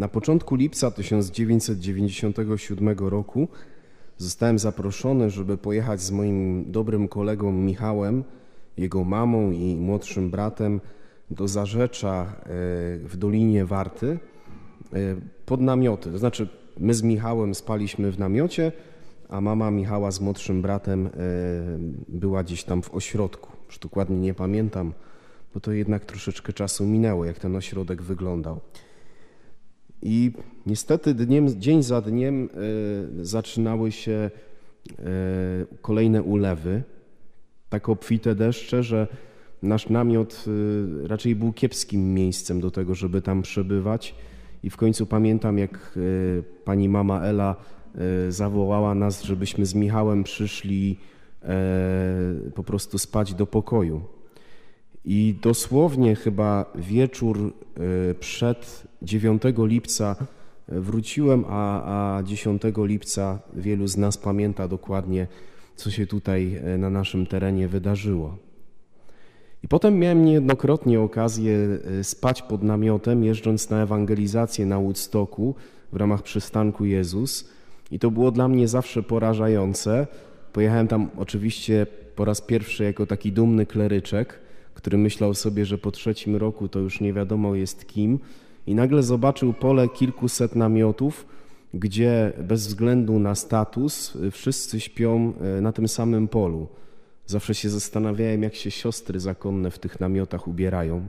Na początku lipca 1997 roku zostałem zaproszony, żeby pojechać z moim dobrym kolegą Michałem, jego mamą i młodszym bratem do Zarzecza e, w Dolinie Warty e, pod namioty. To znaczy, my z Michałem spaliśmy w namiocie, a mama Michała z młodszym bratem e, była gdzieś tam w ośrodku. Już dokładnie nie pamiętam, bo to jednak troszeczkę czasu minęło, jak ten ośrodek wyglądał. I niestety dniem, dzień za dniem y, zaczynały się y, kolejne ulewy, tak obfite deszcze, że nasz namiot y, raczej był kiepskim miejscem do tego, żeby tam przebywać. I w końcu pamiętam, jak pani mama Ela zawołała nas, żebyśmy z Michałem przyszli po prostu spać do pokoju. I dosłownie chyba wieczór e, przed 9 lipca e, wróciłem, a, a 10 lipca wielu z nas pamięta dokładnie, co się tutaj e, na naszym terenie wydarzyło. I potem miałem niejednokrotnie okazję spać pod namiotem, jeżdżąc na ewangelizację na Woodstocku w ramach przystanku Jezus. I to było dla mnie zawsze porażające. Pojechałem tam oczywiście po raz pierwszy jako taki dumny kleryczek który myślał sobie, że po trzecim roku to już nie wiadomo jest kim, i nagle zobaczył pole kilkuset namiotów, gdzie bez względu na status wszyscy śpią e, na tym samym polu. Zawsze się zastanawiałem, jak się siostry zakonne w tych namiotach ubierają.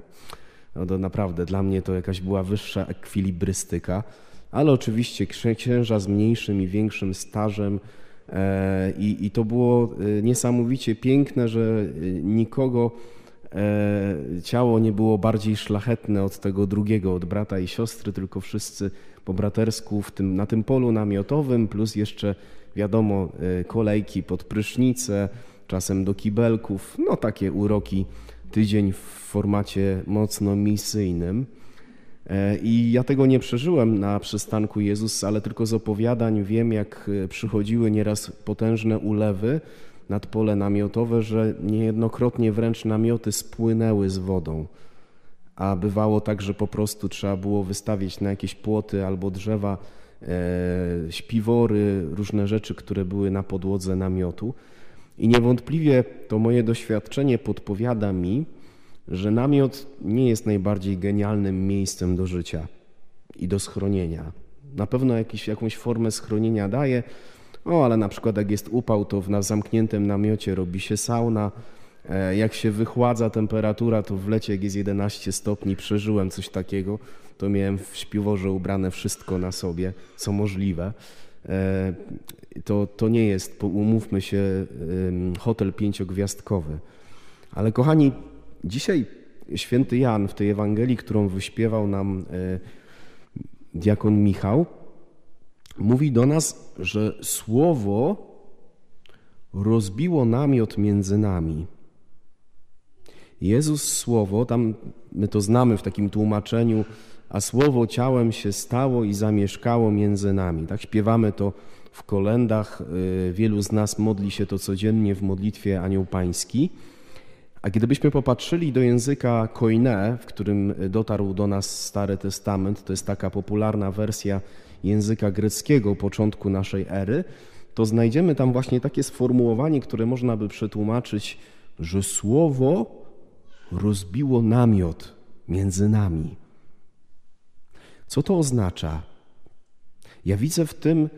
No to naprawdę dla mnie to jakaś była wyższa ekwilibrystyka, ale oczywiście księża z mniejszym i większym stażem. E, I, I to było e, niesamowicie piękne, że nikogo ciało nie było bardziej szlachetne od tego drugiego, od brata i siostry, tylko wszyscy po bratersku w tym, na tym polu namiotowym, plus jeszcze wiadomo e, kolejki pod prysznice, czasem do kibelków, no takie uroki, tydzień w formacie mocno misyjnym. E, I ja tego nie przeżyłem na przystanku Jezus, ale tylko z opowiadań wiem, jak przychodziły nieraz potężne ulewy, nad pole namiotowe, że niejednokrotnie wręcz namioty spłynęły z wodą. A bywało tak, że po prostu trzeba było wystawić na jakieś płoty albo drzewa e, śpiwory, różne rzeczy, które były na podłodze namiotu. I niewątpliwie to moje doświadczenie podpowiada mi, że namiot nie jest najbardziej genialnym miejscem do życia i do schronienia. Na pewno jakiś, jakąś formę schronienia daje, o, ale na przykład jak jest upał, to na zamkniętym namiocie robi się sauna. E, jak się wychładza temperatura, to w lecie jak jest 11 stopni, przeżyłem coś takiego, to miałem w śpiworze ubrane wszystko na sobie, co możliwe. E, to, to nie jest, umówmy się, hotel pięciogwiazdkowy. Ale kochani, dzisiaj święty Jan w tej Ewangelii, którą wyśpiewał nam e, diakon Michał, mówi do nas, że słowo rozbiło namiot między nami. Jezus słowo, tam my to znamy w takim tłumaczeniu, a słowo ciałem się stało i zamieszkało między nami. Tak śpiewamy to w kolendach. Y, wielu z nas modli się to codziennie w modlitwie Anioł Pański. A gdybyśmy popatrzyli do języka koine, w którym dotarł do nas Stary Testament, to jest taka popularna wersja języka greckiego początku naszej ery, to znajdziemy tam właśnie takie sformułowanie, które można by przetłumaczyć, że słowo rozbiło namiot między nami. Co to oznacza? Ja widzę w tym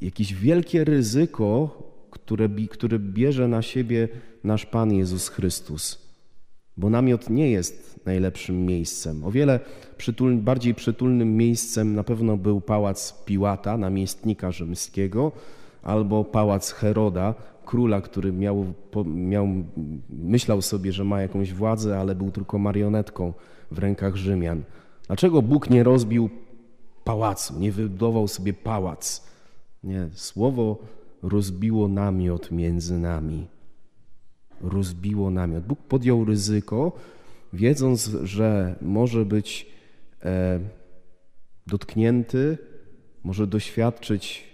jakieś wielkie ryzyko, które, które bierze na siebie nasz Pan Jezus Chrystus bo namiot nie jest najlepszym miejscem. O wiele przytul, bardziej przytulnym miejscem na pewno był pałac Piłata, namiestnika rzymskiego, albo pałac Heroda, króla, który miał, miał, myślał sobie, że ma jakąś władzę, ale był tylko marionetką w rękach Rzymian. Dlaczego Bóg nie rozbił pałacu, nie wybudował sobie pałac? Nie, słowo rozbiło namiot między nami rozbiło namiot. Bóg podjął ryzyko, wiedząc, że może być e, dotknięty, może doświadczyć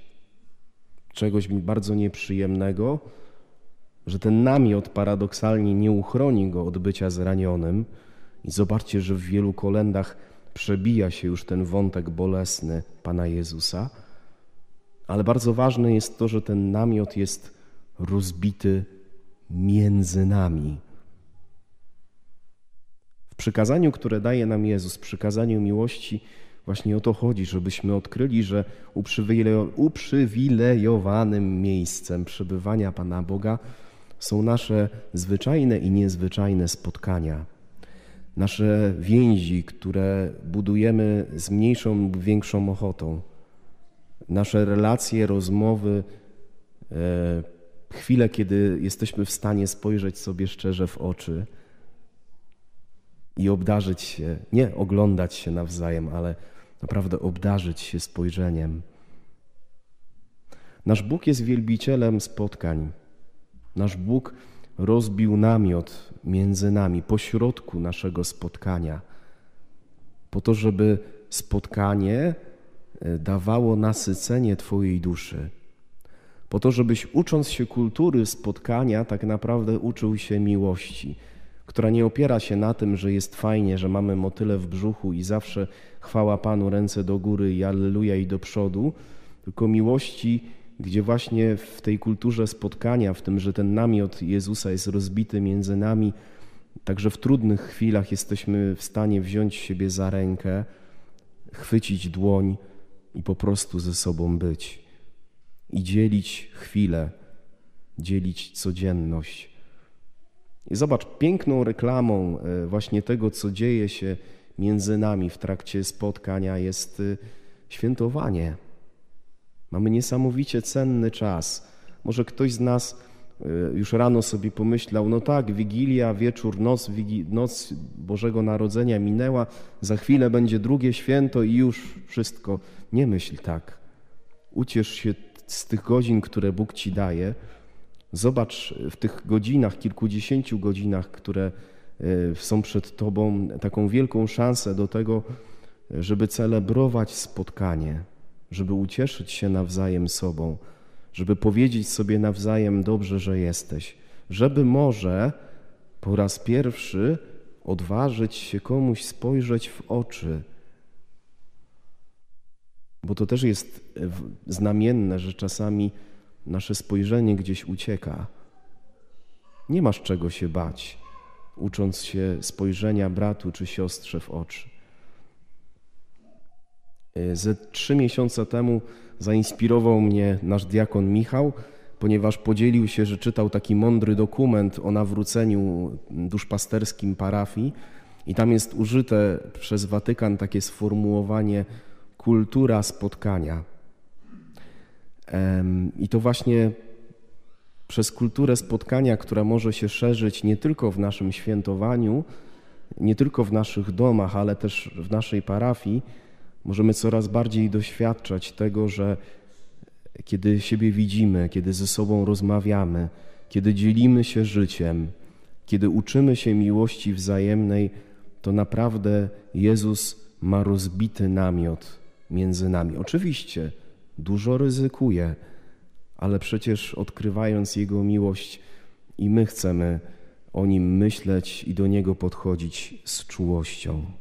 czegoś bardzo nieprzyjemnego, że ten namiot paradoksalnie nie uchroni go od bycia zranionym. I zobaczcie, że w wielu kolendach przebija się już ten wątek bolesny Pana Jezusa, ale bardzo ważne jest to, że ten namiot jest rozbity między nami. W przykazaniu, które daje nam Jezus, przykazaniu miłości, właśnie o to chodzi, żebyśmy odkryli, że uprzywilejowanym miejscem przebywania Pana Boga są nasze zwyczajne i niezwyczajne spotkania, nasze więzi, które budujemy z mniejszą lub większą ochotą, nasze relacje, rozmowy, e, chwile, kiedy jesteśmy w stanie spojrzeć sobie szczerze w oczy i obdarzyć się, nie oglądać się nawzajem, ale naprawdę obdarzyć się spojrzeniem. Nasz Bóg jest wielbicielem spotkań. Nasz Bóg rozbił namiot między nami, pośrodku naszego spotkania, po to, żeby spotkanie e, dawało nasycenie Twojej duszy. Po to, żebyś ucząc się kultury spotkania, tak naprawdę uczył się miłości, która nie opiera się na tym, że jest fajnie, że mamy motyle w brzuchu i zawsze chwała Panu, ręce do góry i alleluja i do przodu, tylko miłości, gdzie właśnie w tej kulturze spotkania, w tym, że ten namiot Jezusa jest rozbity między nami, także w trudnych chwilach jesteśmy w stanie wziąć siebie za rękę, chwycić dłoń i po prostu ze sobą być i dzielić chwilę, dzielić codzienność. I zobacz, piękną reklamą e, właśnie tego, co dzieje się między nami w trakcie spotkania, jest e, świętowanie. Mamy niesamowicie cenny czas. Może ktoś z nas e, już rano sobie pomyślał, no tak, Wigilia, wieczór, noc, noc Bożego Narodzenia minęła, za chwilę będzie drugie święto i już wszystko. Nie myśl tak. Uciesz się z tych godzin, które Bóg ci daje. Zobacz w tych godzinach, kilkudziesięciu godzinach, które e, są przed Tobą, taką wielką szansę do tego, żeby celebrować spotkanie, żeby ucieszyć się nawzajem sobą, żeby powiedzieć sobie nawzajem dobrze, że jesteś, żeby może po raz pierwszy odważyć się komuś spojrzeć w oczy bo to też jest e, znamienne, że czasami nasze spojrzenie gdzieś ucieka. Nie masz czego się bać, ucząc się spojrzenia bratu czy siostrze w oczy. E, ze trzy miesiące temu zainspirował mnie nasz diakon Michał, ponieważ podzielił się, że czytał taki mądry dokument o nawróceniu duszpasterskim parafii i tam jest użyte przez Watykan takie sformułowanie kultura spotkania. I to właśnie przez kulturę spotkania, która może się szerzyć nie tylko w naszym świętowaniu, nie tylko w naszych domach, ale też w naszej parafii, możemy coraz bardziej doświadczać tego, że kiedy siebie widzimy, kiedy ze sobą rozmawiamy, kiedy dzielimy się życiem, kiedy uczymy się miłości wzajemnej, to naprawdę Jezus ma rozbity namiot między nami. Oczywiście dużo ryzykuje, ale przecież odkrywając Jego miłość, i my chcemy o Nim myśleć i do Niego podchodzić z czułością.